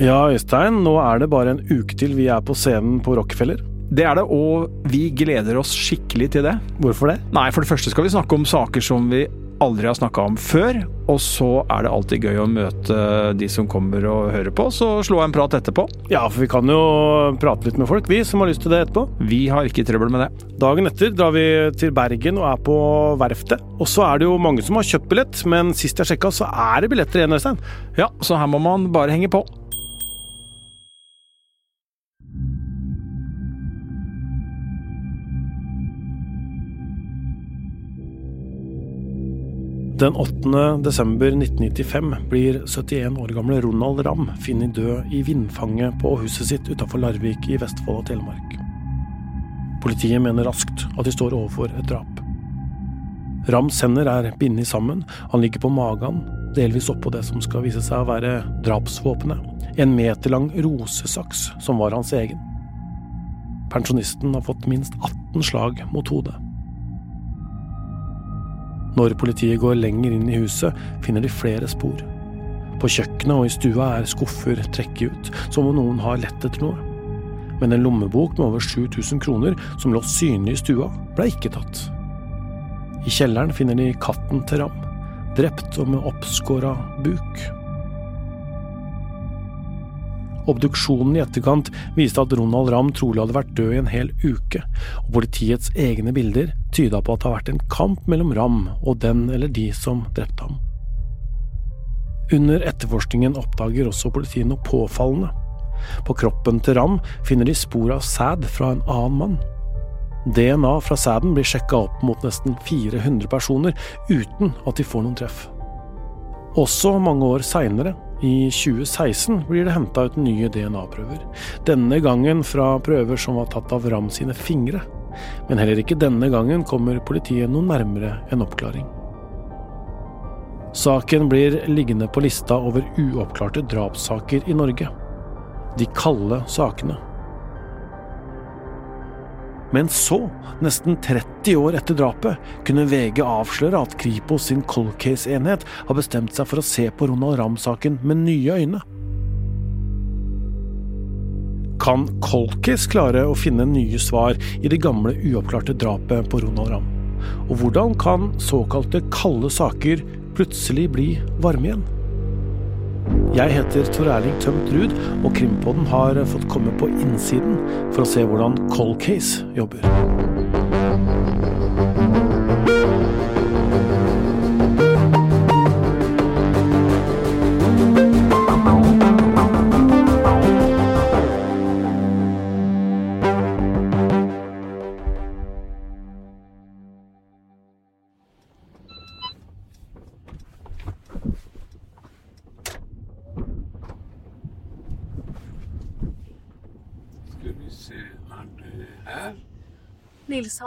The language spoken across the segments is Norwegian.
Ja, Øystein, nå er det bare en uke til vi er på scenen på Rockefeller. Det er det, og vi gleder oss skikkelig til det. Hvorfor det? Nei, for det første skal vi snakke om saker som vi aldri har snakka om før. Og så er det alltid gøy å møte de som kommer og hører på, så slå en prat etterpå. Ja, for vi kan jo prate litt med folk, vi som har lyst til det etterpå. Vi har ikke trøbbel med det. Dagen etter drar vi til Bergen og er på Verftet. Og så er det jo mange som har kjøpt billett, men sist jeg sjekka, så er det billetter igjen, Øystein. Ja, så her må man bare henge på. Den 8. desember 1995 blir 71 år gamle Ronald Ramm funnet død i vindfanget på huset sitt utenfor Larvik i Vestfold og Telemark. Politiet mener raskt at de står overfor et drap. Rams hender er bindet sammen, han ligger på magen, delvis oppå det som skal vise seg å være drapsvåpenet, en meter lang rosesaks som var hans egen. Pensjonisten har fått minst 18 slag mot hodet. Når politiet går lenger inn i huset, finner de flere spor. På kjøkkenet og i stua er skuffer trekket ut, som om noen har lett etter noe. Men en lommebok med over 7000 kroner som lå synlig i stua, ble ikke tatt. I kjelleren finner de katten til Ram, drept og med oppskåra buk. Obduksjonen i etterkant viste at Ronald Ramm trolig hadde vært død i en hel uke, og politiets egne bilder tyda på at det har vært en kamp mellom Ram og den eller de som drepte ham. Under etterforskningen oppdager også politiet noe påfallende. På kroppen til Ram finner de spor av sæd fra en annen mann. DNA fra sæden blir sjekka opp mot nesten 400 personer uten at de får noen treff. Også mange år seinere, i 2016 blir det henta ut nye DNA-prøver. Denne gangen fra prøver som var tatt av Ram sine fingre. Men heller ikke denne gangen kommer politiet noe nærmere en oppklaring. Saken blir liggende på lista over uoppklarte drapssaker i Norge. De kalde sakene. Men så, nesten 30 år etter drapet, kunne VG avsløre at Kripos sin cold case-enhet har bestemt seg for å se på Ronald Ramm-saken med nye øyne. Kan case klare å finne nye svar i det gamle uoppklarte drapet på Ronald Ramm? Og hvordan kan såkalte kalde saker plutselig bli varme igjen? Jeg heter Tor Erling Tømt Ruud, og Krimpodden har fått komme på innsiden for å se hvordan Cold Case jobber.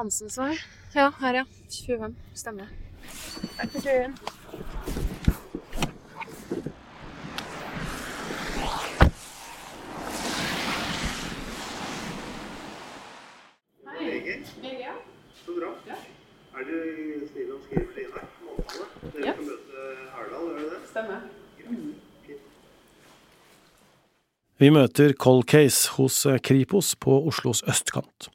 Hansens vei. Ja, her, ja. 25. Stemmer. Takk for turen. Så bra. Er du snill og skriver det inn her? Måltallet? Dere Ja. skal møte Herdal, gjør dere det? Stemmer. Vi møter Cold Case hos Kripos på Oslos østkant.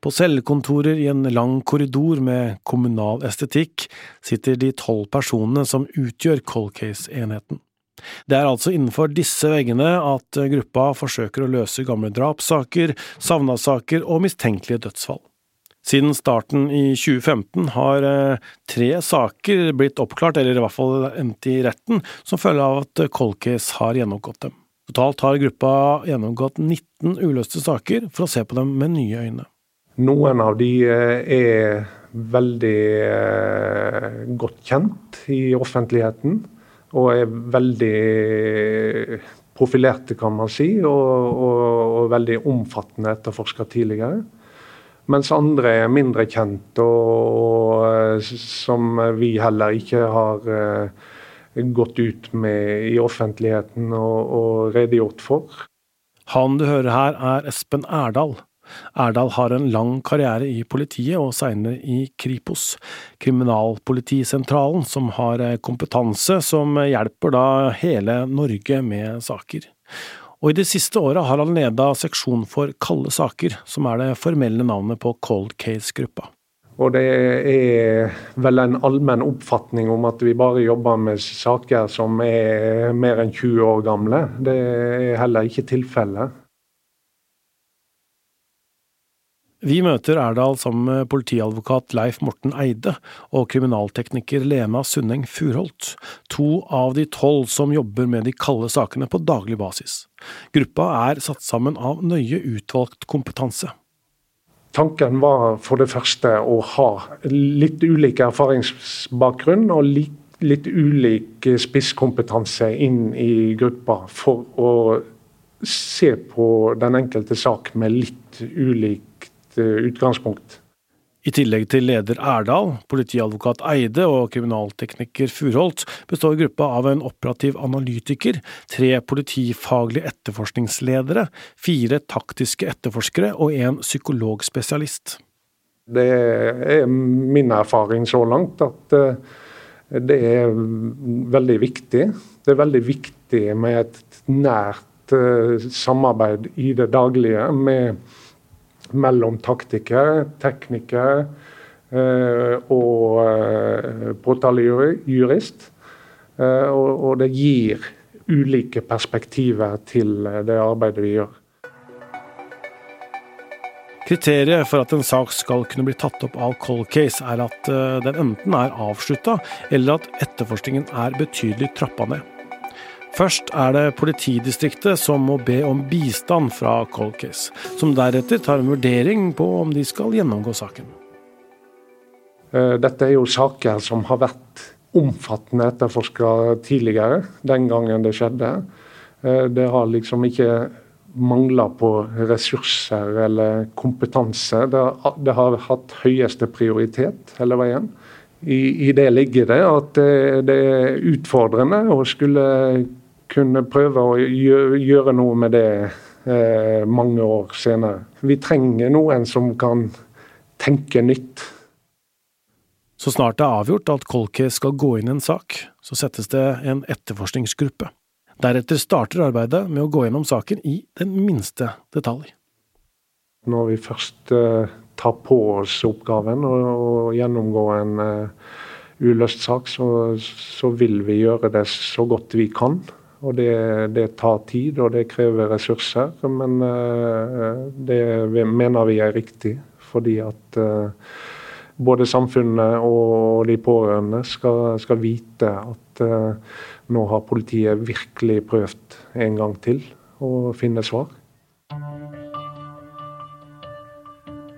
På cellekontorer i en lang korridor med kommunal estetikk sitter de tolv personene som utgjør Cold Case-enheten. Det er altså innenfor disse veggene at gruppa forsøker å løse gamle drapssaker, savna-saker og mistenkelige dødsfall. Siden starten i 2015 har eh, tre saker blitt oppklart, eller i hvert fall endt i retten, som følge av at Cold Case har gjennomgått dem. Totalt har gruppa gjennomgått 19 uløste saker for å se på dem med nye øyne. Noen av de eh, er veldig eh, godt kjent i offentligheten. Og er veldig profilerte, kan man si, og, og, og veldig omfattende etterforska tidligere. Mens andre er mindre kjent, og, og som vi heller ikke har eh, gått ut med i offentligheten og redegjort for. Han du hører her er Espen Erdal. Erdal har en lang karriere i politiet og senere i Kripos, kriminalpolitisentralen, som har kompetanse som hjelper da hele Norge med saker. Og i det siste året har han leda seksjon for kalde saker, som er det formelle navnet på Cold Case-gruppa. Og det er vel en allmenn oppfatning om at vi bare jobber med saker som er mer enn 20 år gamle. Det er heller ikke tilfellet. Vi møter Erdal sammen med politiadvokat Leif Morten Eide og kriminaltekniker Lena Sundeng Furholt, to av de tolv som jobber med de kalde sakene på daglig basis. Gruppa er satt sammen av nøye utvalgt kompetanse. Tanken var for det første å ha litt ulik erfaringsbakgrunn og litt, litt ulik spisskompetanse inn i gruppa, for å se på den enkelte sak med litt ulik utgangspunkt. I tillegg til leder Erdal, politiadvokat Eide og kriminaltekniker Furholt, består gruppa av en operativ analytiker, tre politifaglige etterforskningsledere, fire taktiske etterforskere og en psykologspesialist. Det er min erfaring så langt at eh, det er veldig viktig. Det er veldig viktig med et nært eh, samarbeid i det daglige med mellom taktiker, tekniker eh, og eh, påtalejurist. Eh, og det gir ulike perspektiver til det arbeidet vi gjør. Kriteriet for at en sak skal kunne bli tatt opp av cold case, er at den enten er avslutta, eller at etterforskningen er betydelig trappa ned. Først er det politidistriktet som må be om bistand fra cold case, som deretter tar en vurdering på om de skal gjennomgå saken. Eh, dette er jo saker som har vært omfattende etterforska tidligere, den gangen det skjedde. Eh, det har liksom ikke mangla på ressurser eller kompetanse. Det har, hatt høyeste prioritet hele veien. I, I, det ligger det at det er utfordrende å skulle kunne prøve å gjøre noe med det eh, mange år senere. Vi trenger noen som kan tenke nytt. Så snart det er avgjort at Kolke skal gå inn i en sak, så settes det en etterforskningsgruppe. Deretter starter arbeidet med å gå gjennom saken i den minste detalj. Når vi først uh, tar på oss oppgaven å gjennomgå en uh, uløst sak, så, så vil vi gjøre det så godt vi kan. Og det, det, tar tid, og det krever ressurser. Men uh, det mener vi er riktig, fordi at uh, både samfunnet og de pårørende skal, skal vite at uh, nå har politiet virkelig prøvd en gang til å finne svar.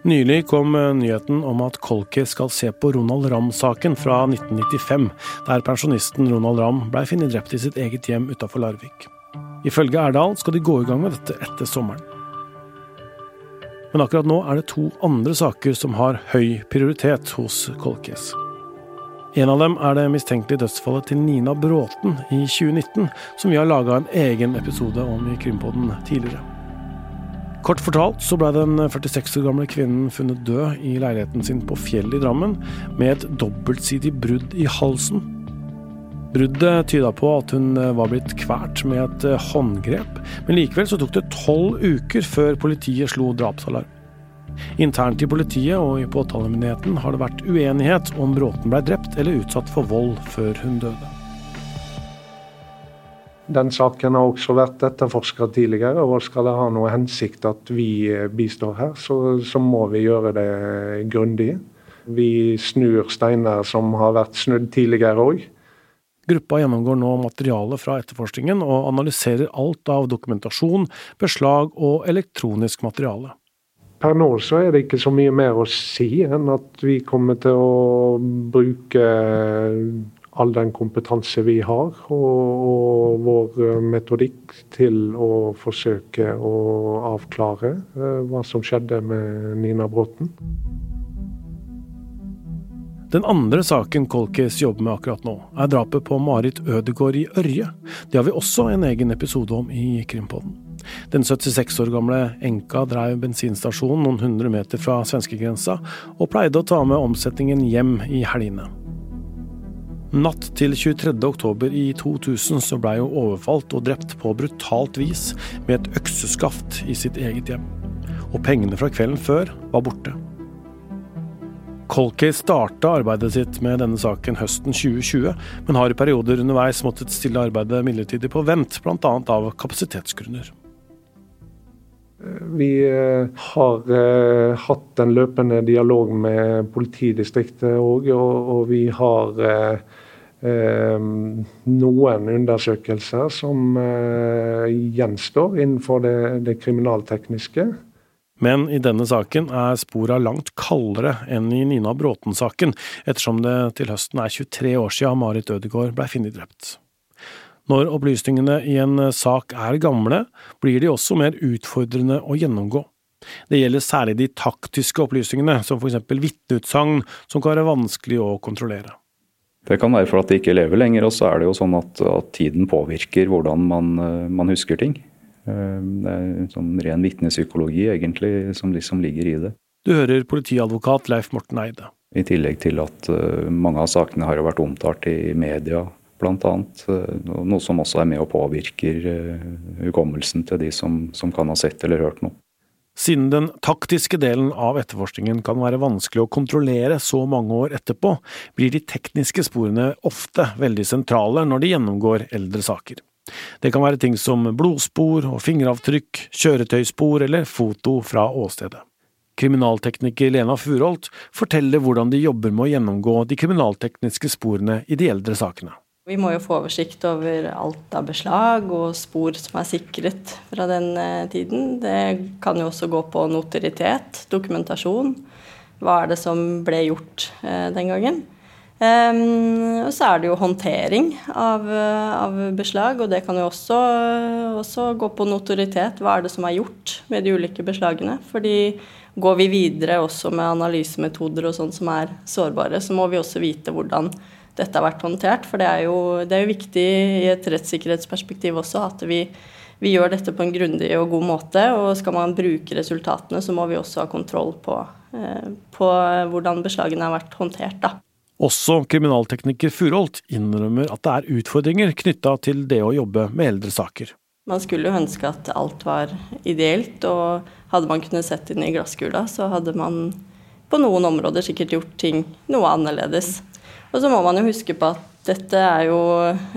Nylig kom eh, nyheten om at Kolke skal se på Ronald Ramm-saken fra 1995, der pensjonisten Ronald Ramm blei funnet drept i sitt eget hjem utafor Larvik. Ifølge Erdal skal de gå i gang med dette etter sommeren. Men akkurat nå er det to andre saker som har høy prioritet hos Kolkes. En av dem er det mistenkelige dødsfallet til Nina Bråten i 2019, som vi har laga en egen episode om i Krimpodden tidligere. Kort fortalt så ble den 46 år gamle kvinnen funnet død i leiligheten sin på fjellet i Drammen, med et dobbeltsidig brudd i halsen. Bruddet tyda på at hun var blitt kvalt med et håndgrep, men likevel så tok det tolv uker før politiet slo drapsalarm. Internt i politiet og i påtalemyndigheten har det vært uenighet om Bråten ble drept eller utsatt for vold før hun døde. Den saken har også vært etterforska tidligere, og skal det ha noe hensikt at vi eh, bistår her, så, så må vi gjøre det grundig. Vi snur steiner som har vært snudd tidligere òg. Gruppa gjennomgår nå materialet fra etterforskningen og analyserer alt av dokumentasjon, beslag og elektronisk materiale. Per nå så er det ikke så mye mer å si enn at vi kommer til å bruke all den kompetanse vi har, og, og, vår eh, metodikk til å forsøke å avklare uh, hva som skjedde med Nina Bråten. Den andre saken Kolkes jobber med akkurat nå, er drapet på Marit Ødegård i Ørje. Det har vi også en egen episode om i Krimpodden. Den 76 år gamle enka drev bensinstasjonen noen hundre meter fra svenskegrensa, og pleide å ta med omsetningen hjem i helgene. Natt til 23. oktober i 2000 så blei hun overfalt og drept på brutalt vis med et økseskaft i sitt eget hjem. Og pengene fra kvelden før var borte. Colcase starta arbeidet sitt med denne saken høsten 2020, men har i perioder underveis måttet stille arbeidet midlertidig på vent, bl.a. av kapasitetsgrunner. Vi eh, har eh, hatt en løpende dialog med politidistriktet òg, og, vi har eh noen undersøkelser som eh, gjenstår innenfor det, det, kriminaltekniske. Men i denne saken er spora langt kaldere enn i Nina Bråten-saken, ettersom det til høsten er 23 år siden Marit Ødegaard ble funnet drept. Når opplysningene i en sak er gamle, blir de også mer utfordrende å gjennomgå. Det gjelder særlig de taktiske opplysningene, som for eksempel vitneutsagn, som kan være vanskelig å kontrollere. Det kan være for at de ikke lever lenger, og så er det jo sånn at, at tiden påvirker hvordan man, man, husker ting. Eh, det er sånn ren vitnepsykologi egentlig som liksom ligger i det. Du hører politiadvokat Leif Morten Eide. I tillegg til at eh, mange av sakene har vært omtalt i media bl.a. Eh, noe som også er med og påvirker eh, hukommelsen til de som, som kan ha sett eller hørt noe. Siden den taktiske delen av etterforskningen kan være vanskelig å kontrollere så mange år etterpå, blir de tekniske sporene ofte veldig sentrale når de gjennomgår eldre saker. Det kan være ting som blodspor og fingeravtrykk, kjøretøyspor eller foto fra åstedet. Kriminaltekniker Lena Furholt forteller hvordan de jobber med å gjennomgå de kriminaltekniske sporene i de eldre sakene. Vi må jo få oversikt over alt av beslag og spor som er sikret fra den eh, tiden. Det kan jo også gå på notoritet, dokumentasjon. Hva er det som ble gjort eh, den gangen? Um, og så er det jo håndtering av, eh, av beslag, og det kan jo også, også, gå på notoritet. Hva er det som er gjort med de ulike beslagene? Fordi går vi videre også med analysemetoder og sånn som er sårbare, så må vi også vite hvordan dette har vært håndtert. For det er jo, det er jo viktig i et rettssikkerhetsperspektiv også at vi, vi, gjør dette på en grundig og god måte. Og skal man bruke resultatene, så må vi også ha kontroll på, eh, på hvordan beslagene har vært håndtert. da. Også kriminaltekniker Furholt innrømmer at det er utfordringer knytta til det å jobbe med eldre saker. Man skulle jo ønske at alt var ideelt, og hadde man kunnet sett inn i glasskula, så hadde man på noen områder sikkert gjort ting noe annerledes. Og så må man jo huske på at dette er jo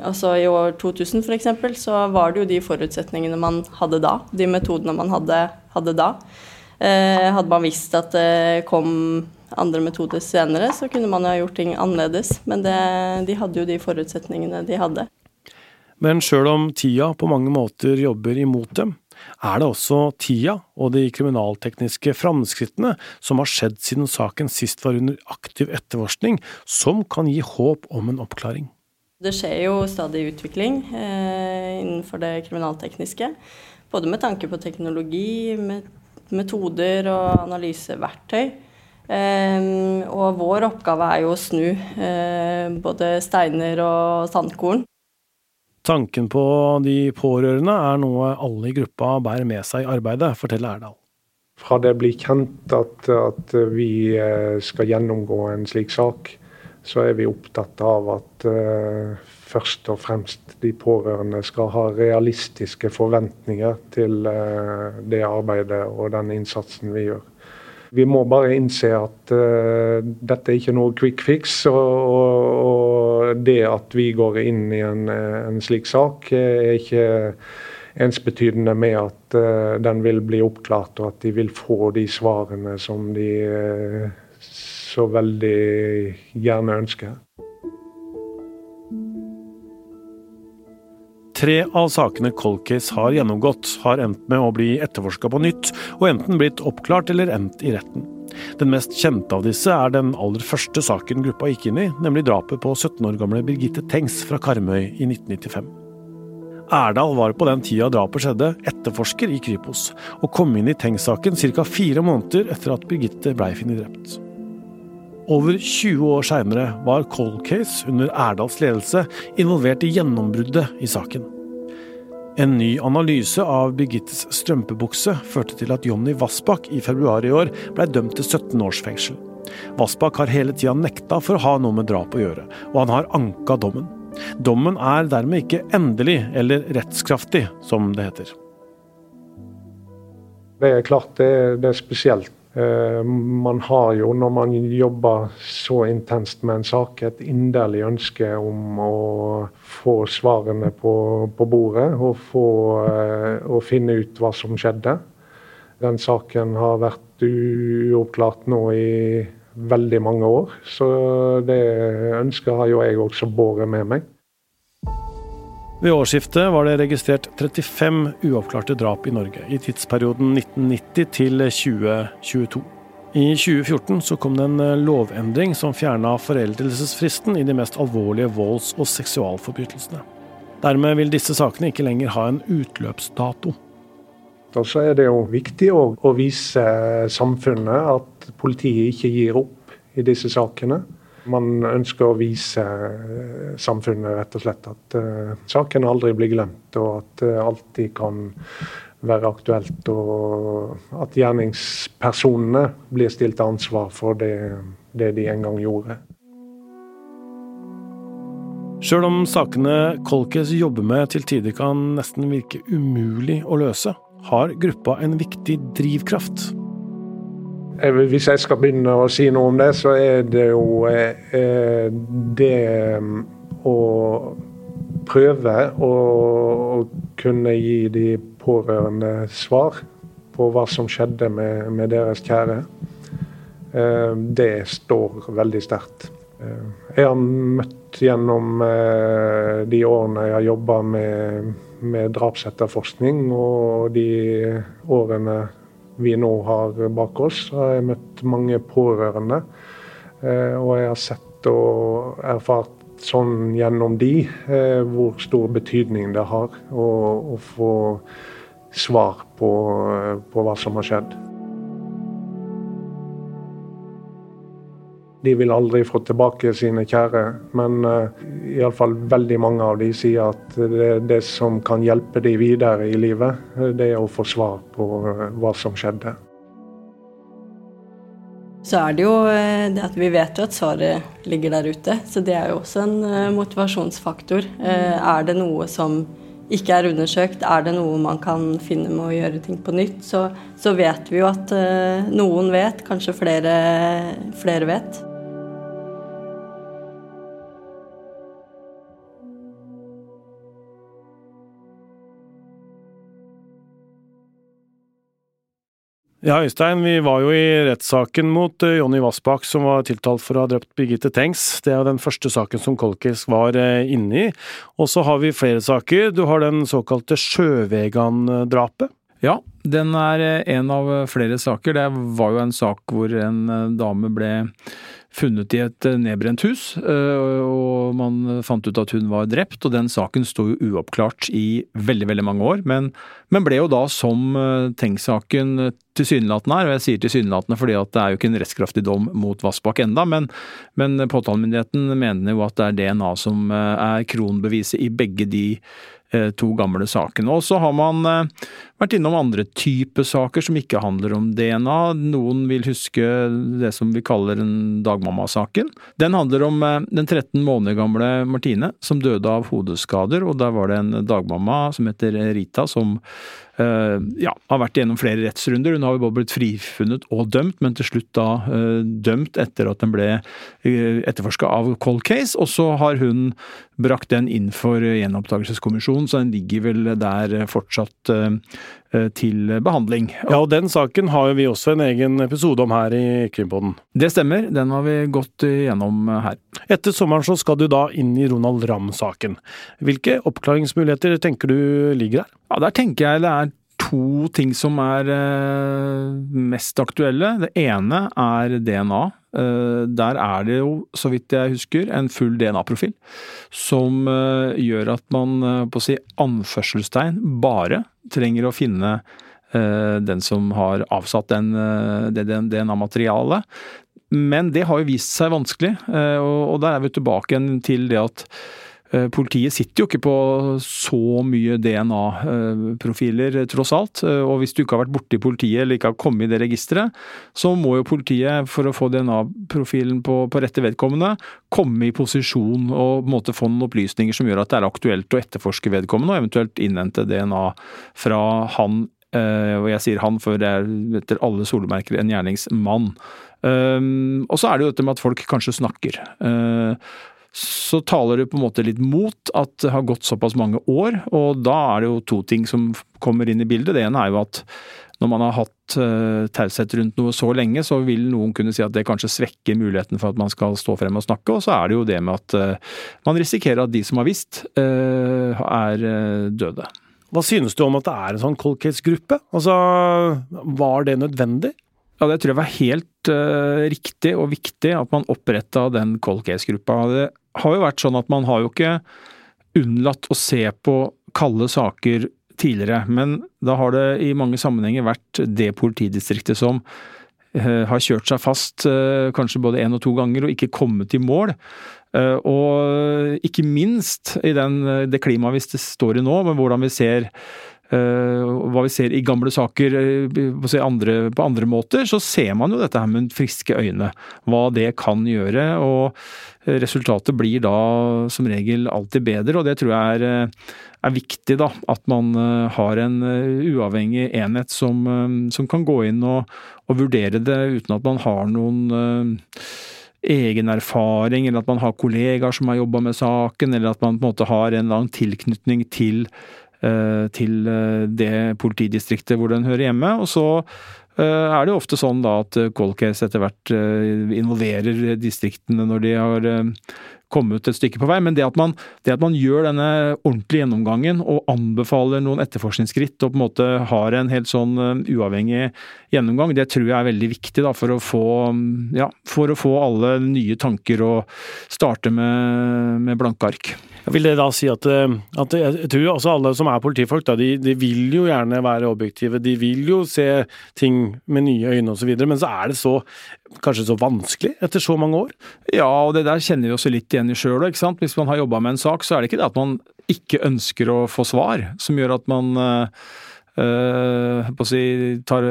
Altså i år 2000 f.eks. så var det jo de forutsetningene man hadde da. De metodene man hadde, hadde da. Eh, hadde man visst at det kom andre metoder senere, så kunne man jo ha gjort ting annerledes. Men det, de hadde jo de forutsetningene de hadde. Men sjøl om tida på mange måter jobber imot dem, er det også tida og de kriminaltekniske framskrittene som har skjedd siden saken sist var under aktiv etterforskning, som kan gi håp om en oppklaring. Det skjer jo stadig utvikling eh, innenfor det kriminaltekniske. Både med tanke på teknologi, metoder og analyseverktøy. Eh, og vår oppgave er jo å snu eh, både steiner og sandkorn. Tanken på de pårørende er noe alle i gruppa bærer med seg i arbeidet, forteller Erdal. Fra det blir kjent at, at, vi eh, skal gjennomgå en slik sak, så er vi opptatt av at uh, først og fremst de pårørende skal ha realistiske forventninger til uh, det arbeidet og den innsatsen vi gjør. Vi må bare innse at uh, dette er ikke noe quick fix. Og, og, det at vi går inn i en, en slik sak, er ikke ensbetydende med at uh, den vil bli oppklart, og at de vil få de svarene som de uh, så veldig gjerne ønsker. Tre av sakene Colcase har gjennomgått, har endt med å bli etterforska på nytt, og enten blitt oppklart eller endt i retten. Den mest kjente av disse er den aller første saken gruppa gikk inn i, nemlig drapet på 17 år gamle Birgitte Tengs fra Karmøy i 1995. Erdal var på den tida drapet skjedde, etterforsker i Kripos, og kom inn i Tengs-saken ca. fire måneder etter at Birgitte blei funnet drept. Over 20 år seinere var Cold Case under Erdals ledelse involvert i gjennombruddet i saken. En ny analyse av Birgittes strømpebukse førte til at Jonny Vassbakk i februar i år ble dømt til 17 års fengsel. Vassbakk har hele tida nekta for å ha noe med drap å gjøre, og han har anka dommen. Dommen er dermed ikke endelig eller rettskraftig, som det heter. Det er klart det, det er spesielt. Eh, man har jo, når man jobber så intenst med en sak, et inderlig ønske om å få svarene på, på bordet og, få, å finne ut hva som skjedde. Den saken har vært uoppklart nå i veldig mange år. Så det ønsket har jo jeg også båret med meg. Ved årsskiftet var det registrert 35 uoppklarte drap i Norge i tidsperioden 1990 til 2022. I 2014 så kom det en lovendring som fjerna foreldelsesfristen i de mest alvorlige volds- og seksualforbrytelsene. Dermed vil disse sakene ikke lenger ha en utløpsdato. Og så er det jo viktig å, vise samfunnet at politiet ikke gir opp i disse sakene. Man ønsker å vise samfunnet rett og slett at uh, saken aldri blir glemt, og at det uh, alltid kan være aktuelt, og at gjerningspersonene blir stilt til ansvar for det, det de en gang gjorde. Sjøl om sakene Kolkes jobber med til tider kan nesten virke umulig å løse, har gruppa en viktig drivkraft. Hvis jeg skal begynne å si noe om det, så er det jo eh, det mm, å prøve å kunne gi de pårørende svar på hva som skjedde med, med deres kjære. Eh, det står veldig sterkt. Eh, jeg har møtt gjennom de årene jeg har jobba med med drapsetterforskning og de årene vi nå har bak oss, har jeg møtt mange pårørende. Eh, og jeg har sett og erfart sånn gjennom de eh, hvor stor betydning det har å, å få svar på, på hva som har skjedd. De vil aldri få tilbake sine kjære, men uh, eh, iallfall veldig mange av de sier at det, det som kan hjelpe de videre i livet, eh, det er å få svar på uh, hva som skjedde. Så er det jo det at vi vet jo at svaret ligger der ute, så det er jo også en motivasjonsfaktor. Er det noe som ikke er undersøkt, er det noe man kan finne med å gjøre ting på nytt, så, så vet vi jo at noen vet, kanskje flere, flere vet. Ja, Øystein, vi var jo i rettssaken mot eh, Jonny Vassbakk, som var tiltalt for å ha drept Birgitte Tengs. Det er jo den første saken som Kolkis var eh, inne i. Og så har vi flere saker. Du har den såkalte Sjøvegan-drapet. Ja, den er eh, en av flere saker. Det var jo en sak hvor en dame ble funnet i et nedbrent hus, og man fant ut at hun var drept. Og den saken sto jo uoppklart i veldig, veldig mange år, men, men ble jo da, som Tengs-saken tilsynelatende er, og jeg sier tilsynelatende fordi at det er jo ikke en rettskraftig dom mot Vassbakk enda, men, men påtalemyndigheten mener jo at det er DNA som eh, er kronbeviset i begge de eh, to gamle sakene. Og så har man eh, vært innom andre typer saker som ikke handler om DNA. Noen vil huske det som vi kaller den dagmammasaken. Den handler om den 13 måneder gamle Martine som døde av hodeskader, og der var det en dagmamma som heter Rita som Eh, ja, har vært gjennom flere rettsrunder. Hun har jo både blitt frifunnet og dømt, men til slutt da eh, dømt etter at den ble uh, etterforska av Cold Case. Og så har hun brakt den inn for gjenopptakelseskommisjonen, så den ligger vel der fortsatt til behandling. Ja, og den saken har jo vi også en egen episode om her i Krimpodden. Det stemmer, den har vi gått gjennom her. Etter sommeren så skal du da inn i Ronald Ramm-saken. Hvilke oppklaringsmuligheter tenker du ligger der? Ja, Der tenker jeg det er to ting som er eh, mest aktuelle. Det ene er DNA. Eh, der er det jo, så vidt jeg husker, en full DNA-profil. Som eh, gjør at man på å si anførselstegn bare trenger å finne den som har avsatt den, det DNA-materialet. Men det har jo vist seg vanskelig, og der er vi tilbake til det at politiet sitter jo ikke på så mye DNA-profiler, tross alt. Eh, og hvis du ikke har vært borte i politiet eller ikke har kommet i det registeret, så må jo politiet, for å få DNA-profilen på, på, rette vedkommende, komme i posisjon og på en måte få noen opplysninger som gjør at det er aktuelt å etterforske vedkommende, og eventuelt innhente DNA fra han eh, og jeg sier han, for det er etter alle solmerker en gjerningsmann. Og så er det jo dette med at folk kanskje snakker så taler det på en måte litt mot at det har gått såpass mange år. Og da er det jo to ting som kommer inn i bildet. Det ene er jo at når man har hatt uh, taushet rundt noe så lenge, så vil noen kunne si at det kanskje svekker muligheten for at man skal stå frem og snakke. Og så er det jo det med at uh, man risikerer at de som har visst, uh, er døde. Hva synes du om at det er en sånn cold case-gruppe? Altså, var det nødvendig? Ja, Det tror jeg var helt uh, riktig og viktig at man oppretta den cold case-gruppa. Det har jo vært sånn at man har jo ikke unnlatt å se på kalde saker tidligere, men da har det i mange sammenhenger vært det politidistriktet som uh, har kjørt seg fast uh, kanskje både én og to ganger og ikke kommet i mål. Og ikke minst i den, det klimaet vi står i nå, med hvordan vi ser Eh, hva vi ser i gamle saker eh, på andre, på andre måter, så ser man jo dette her med friske øyne. Hva det kan gjøre. og Resultatet blir da som regel alltid bedre, og det tror jeg er, er viktig. da, At man eh, har en uavhengig enhet som, som kan gå inn og, og, vurdere det uten at man har noen egen erfaring, eller at man har kollegaer som har jobba med saken, eller at man på en måte har en lang tilknytning til Eh, til eh, det politidistriktet hvor den hører hjemme. Og så eh, er det jo ofte sånn da at cold case etter hvert involverer distriktene når de har kommet et stykke på vei. Men det at, man, det at man gjør denne ordentlige gjennomgangen og anbefaler noen etterforskningsskritt og på en måte har en helt sånn uavhengig gjennomgang, det tror jeg er veldig viktig da, for, å få, ja, for å få alle nye tanker og starte med, med blanke ark. Vil det da si at, eh, at jeg tror også alle som er politifolk, da, de, de, vil jo gjerne være objektive. De vil jo se ting med nye øyne osv. Men så er det så kanskje så vanskelig etter så mange år? Ja, og det der kjenner vi også litt igjen i sjøl. Hvis man har jobba med en sak, så er det ikke det at man ikke ønsker å få svar, som gjør at man å si, tar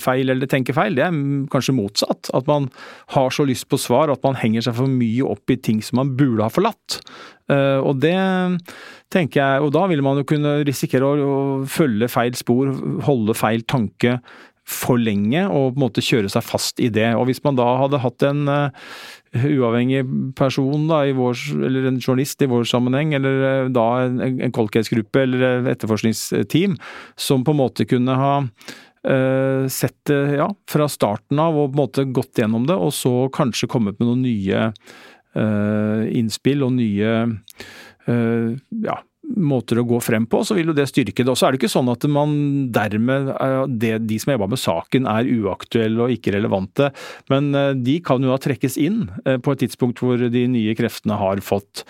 feil eller tenker feil. Det er kanskje motsatt. At man har så lyst på svar at man henger seg for mye opp i ting som man burde ha forlatt. Uh, og det tenker jeg, og da vil man jo kunne risikere å, å følge feil spor, holde feil tanke for lenge og på en måte kjøre seg fast i det. Og hvis man da hadde hatt en uavhengig person, da, vår, eller en journalist i vår sammenheng, eller eh, da en, en cold case-gruppe eller etterforskningsteam, som på en måte kunne ha uh, sett det ja, fra starten av og på en måte gått gjennom det, og så kanskje kommet med noen nye uh, innspill og nye uh, ja, måter å gå frem på, så vil jo det styrke det. Og så er det ikke sånn at man dermed, det, de som har jobba med saken er uaktuelle og ikke relevante, men eh, de kan jo da trekkes inn eh, på et tidspunkt hvor de nye kreftene har fått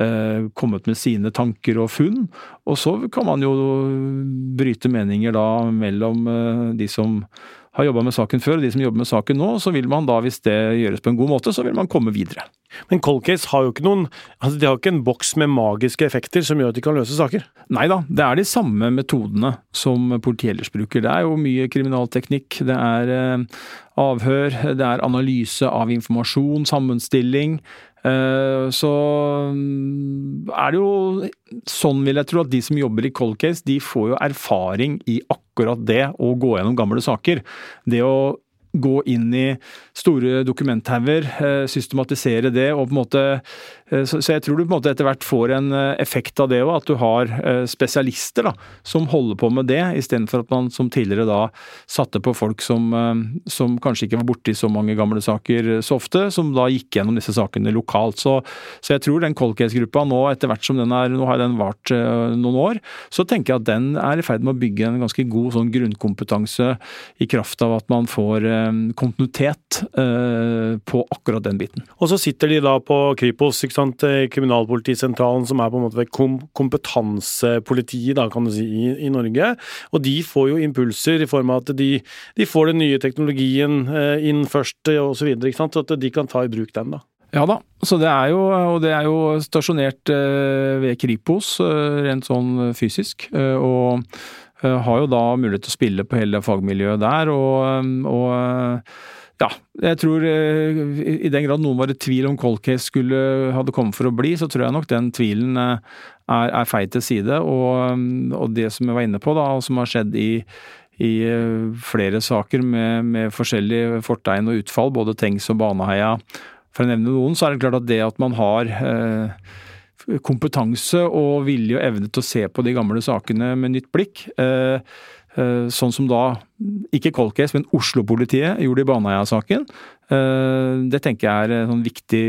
eh, kommet med sine tanker og funn. Og så kan man jo bryte meninger da mellom de som har jobba med saken før, og de som jobber med saken nå, så vil man da, hvis det gjøres på en god måte, så vil man komme videre. Men cold case har jo ikke noen altså De har ikke en boks med magiske effekter som gjør at de kan løse saker? Nei da, det er de samme metodene som politiet ellers bruker. Det er jo mye kriminalteknikk, det er eh, avhør, det er analyse av informasjon, sammenstilling. Eh, så mm, er det jo sånn, vil jeg tro, at de som jobber i cold case, de får jo erfaring i akkurat det å gå gjennom gamle saker. Det å gå inn i store dokumenthauger, eh, systematisere det og på en måte Eh, så, jeg tror du på en måte etter hvert får en eh, effekt av det òg, at du har eh, spesialister da, som holder på med det, istedenfor at man som tidligere da satte på folk som, som kanskje ikke var borti så mange gamle saker så ofte, som da gikk gjennom disse sakene lokalt. Så, så jeg tror den cold case-gruppa nå, etter hvert som den er, nå har den vart noen år, så tenker jeg at den er i ferd med å bygge en ganske god sånn grunnkompetanse i kraft av at man får kontinuitet på akkurat den biten. Og så sitter de da på Kripos, ikke sant sant, eh, Kriminalpolitisentralen, som er på en måte kompetansepolitiet da, kan du si, i, i, Norge. Og de får jo impulser i form av at de, de får den nye teknologien eh, inn først, eh, osv. Så, så at de kan ta i bruk den. da. Ja da, så det er jo, og det er jo stasjonert ved Kripos, rent sånn fysisk. Og har jo da mulighet til å spille på hele fagmiljøet der, og, og ja, jeg tror eh, i den grad noen var i tvil om cold case skulle hadde kommet for å bli, så tror jeg nok den tvilen eh, er, er feil til side. Og, og det som jeg var inne på, da, og som har skjedd i, i eh, flere saker med, med forskjellig fortegn og utfall, både Tengs og Baneheia, for å nevne noen, så er det klart at det at man har eh, kompetanse og vilje og evne til å se på de gamle sakene med nytt blikk, eh, sånn som da, ikke Cold Case, men Oslo-politiet gjorde i Baneheia-saken, eh, det tenker jeg er eh, sånn viktig,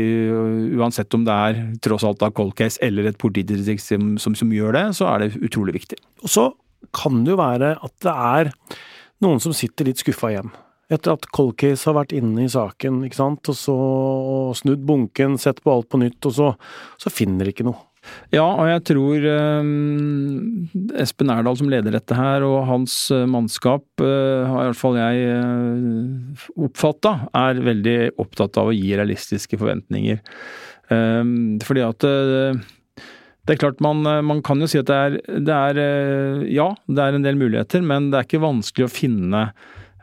uansett om det er tross alt da Cold Case eller et politidistrikt som, som, som gjør det, så er det utrolig viktig. Og så kan det jo være at det er noen som sitter litt skuffa igjen. Etter at Cold Case har vært inne i saken, ikke sant, og så snudd bunken, sett på alt på nytt, og så, så finner de ikke noe. Ja, og jeg tror eh, Espen Erdal som leder dette her, og hans eh, mannskap, eh, har i hvert fall jeg eh, oppfatta, er veldig opptatt av å gi realistiske forventninger. Eh, fordi at det er klart, man, man kan jo si at det er, det er Ja, det er en del muligheter, men det er ikke vanskelig å finne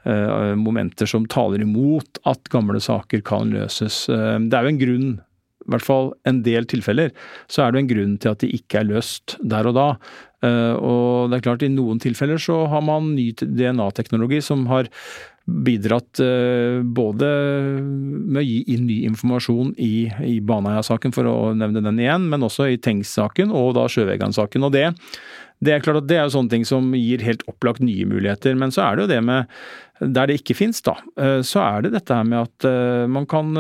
uh, momenter som taler imot at gamle saker kan løses. Uh, Det er jo en grunn i hvert fall en del tilfeller, så er det en grunn til at de ikke er løst der og da. Eh, Og det er klart, i noen tilfeller så har man ny DNA-teknologi som har bidratt eh, både med å gi inn ny informasjon i, i Baneheia-saken, for å nevne den igjen, men også i Tengs-saken og da Sjøvegan-saken. Og det, det er klart at det er jo sånne ting som gir helt opplagt nye muligheter. Men så er det jo det med der det ikke fins, da, eh, så er det dette her med at man kan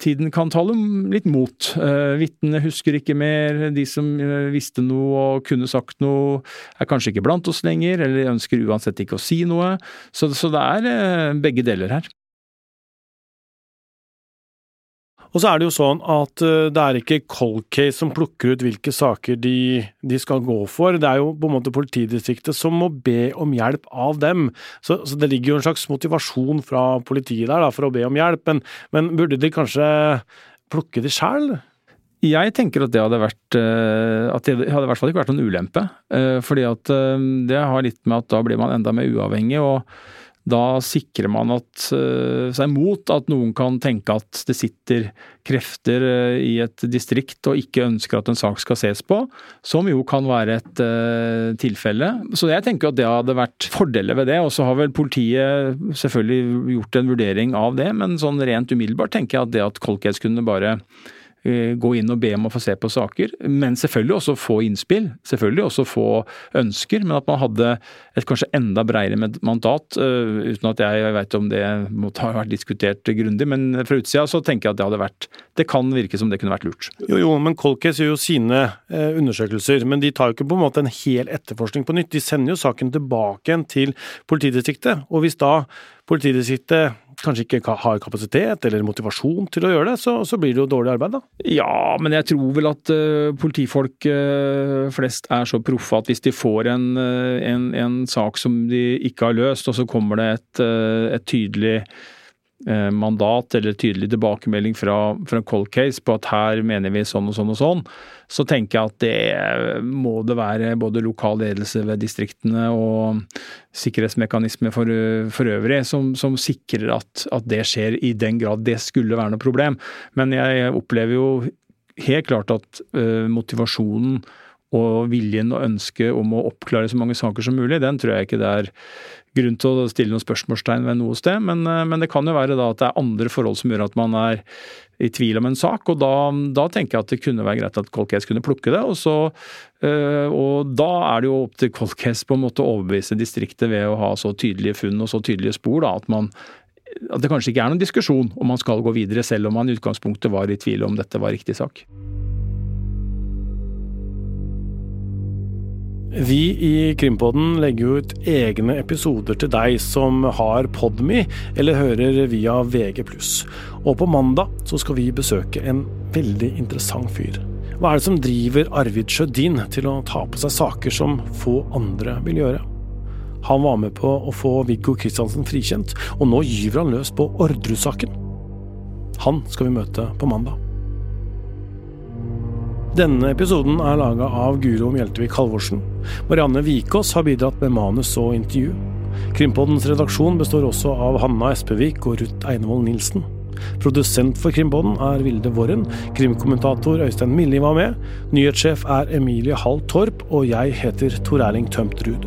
Tiden kan tale litt mot. Eh, Vitnene husker ikke mer. De som eh, visste noe og kunne sagt noe, er kanskje ikke blant oss lenger, eller ønsker uansett ikke å si noe. Så, så det er eh, begge deler her. Og så er det jo sånn at eh, det er ikke cold case som plukker ut hvilke saker de, de skal gå for, det er jo på en måte politidistriktet som må be om hjelp av dem. Så, så det ligger jo en slags motivasjon fra politiet der da, for å be om hjelp, men, men burde de kanskje plukke det sjæl? Jeg tenker at det hadde vært eh, At det hadde i hvert fall ikke vært noen ulempe. eh, Fordi at det har litt med at da blir man enda mer uavhengig, og da sikrer man at, eh, seg mot at noen kan tenke at det sitter krefter eh, i et distrikt og ikke ønsker at en sak skal ses på, som jo kan være et eh, tilfelle. Så jeg tenker at det hadde vært fordeler ved det. Og så har vel politiet selvfølgelig gjort en vurdering av det, men sånn rent umiddelbart tenker jeg at det at Cold kunne bare gå inn og be om å få se på saker, men selvfølgelig også få innspill. Selvfølgelig også få ønsker, men at man hadde et kanskje enda bredere mandat, eh, uten at jeg vet om det måtte ha vært diskutert grundig. Men fra utsida så tenker jeg at det hadde vært Det kan virke som det kunne vært lurt. Jo, jo, men Cold Case gjør jo sine eh, undersøkelser, men de tar jo ikke på en måte en hel etterforskning på nytt. De sender jo saken tilbake igjen til politidistriktet, og hvis da politidistriktet kanskje ikke har kapasitet eller motivasjon til å gjøre det, så, så blir det jo dårlig arbeid, da. Ja, men jeg tror vel at uh, politifolk uh, flest er så proffe at hvis de får en, uh, en, en sak som de ikke har løst, og så kommer det et, et tydelig mandat eller tydelig tilbakemelding fra, fra Cold Case på at her mener vi sånn og sånn og sånn, så tenker jeg at det må det være både lokal ledelse ved distriktene og sikkerhetsmekanismer for, for øvrig som, som sikrer at, at det skjer i den grad det skulle være noe problem. Men jeg opplever jo helt klart at uh, motivasjonen og viljen og ønsket om å oppklare så mange saker som mulig, den tror jeg ikke det er grunn til å stille noen spørsmålstegn ved noe sted. Men, eh, men det kan jo være da at det er andre forhold som gjør at man er i tvil om en sak, og da, da tenker jeg at det kunne være greit at Cold Case kunne plukke det. Og, så, øh, og da er det jo opp til Cold Case på en måte å overbevise distriktet ved å ha så tydelige funn og så tydelige spor da, at man at det kanskje ikke er noen diskusjon om man skal gå videre, selv om man i utgangspunktet var i tvil om dette var riktig sak. Vi i Krimpodden legger ut egne episoder til deg som har Podme eller hører via VG+. Og på mandag så skal vi besøke en veldig interessant fyr. Hva er det som driver Arvid Sjødin til å ta på seg saker som få andre vil gjøre? Han var med på å få Viggo Kristiansen frikjent, og nå gyver han løs på Orderud-saken. Han skal vi møte på mandag. Denne episoden er laga av Guro Mjeltevik Halvorsen. Marianne Vikås har bidratt med manus og intervju. Krimpoddens redaksjon består også av Hanna Espevik og Ruth Einevold Nilsen. Produsent for Krimpodden er Vilde Worren. Krimkommentator Øystein Milli var med. Nyhetssjef er Emilie Hall Torp, og jeg heter Tor Erling Tømt Ruud.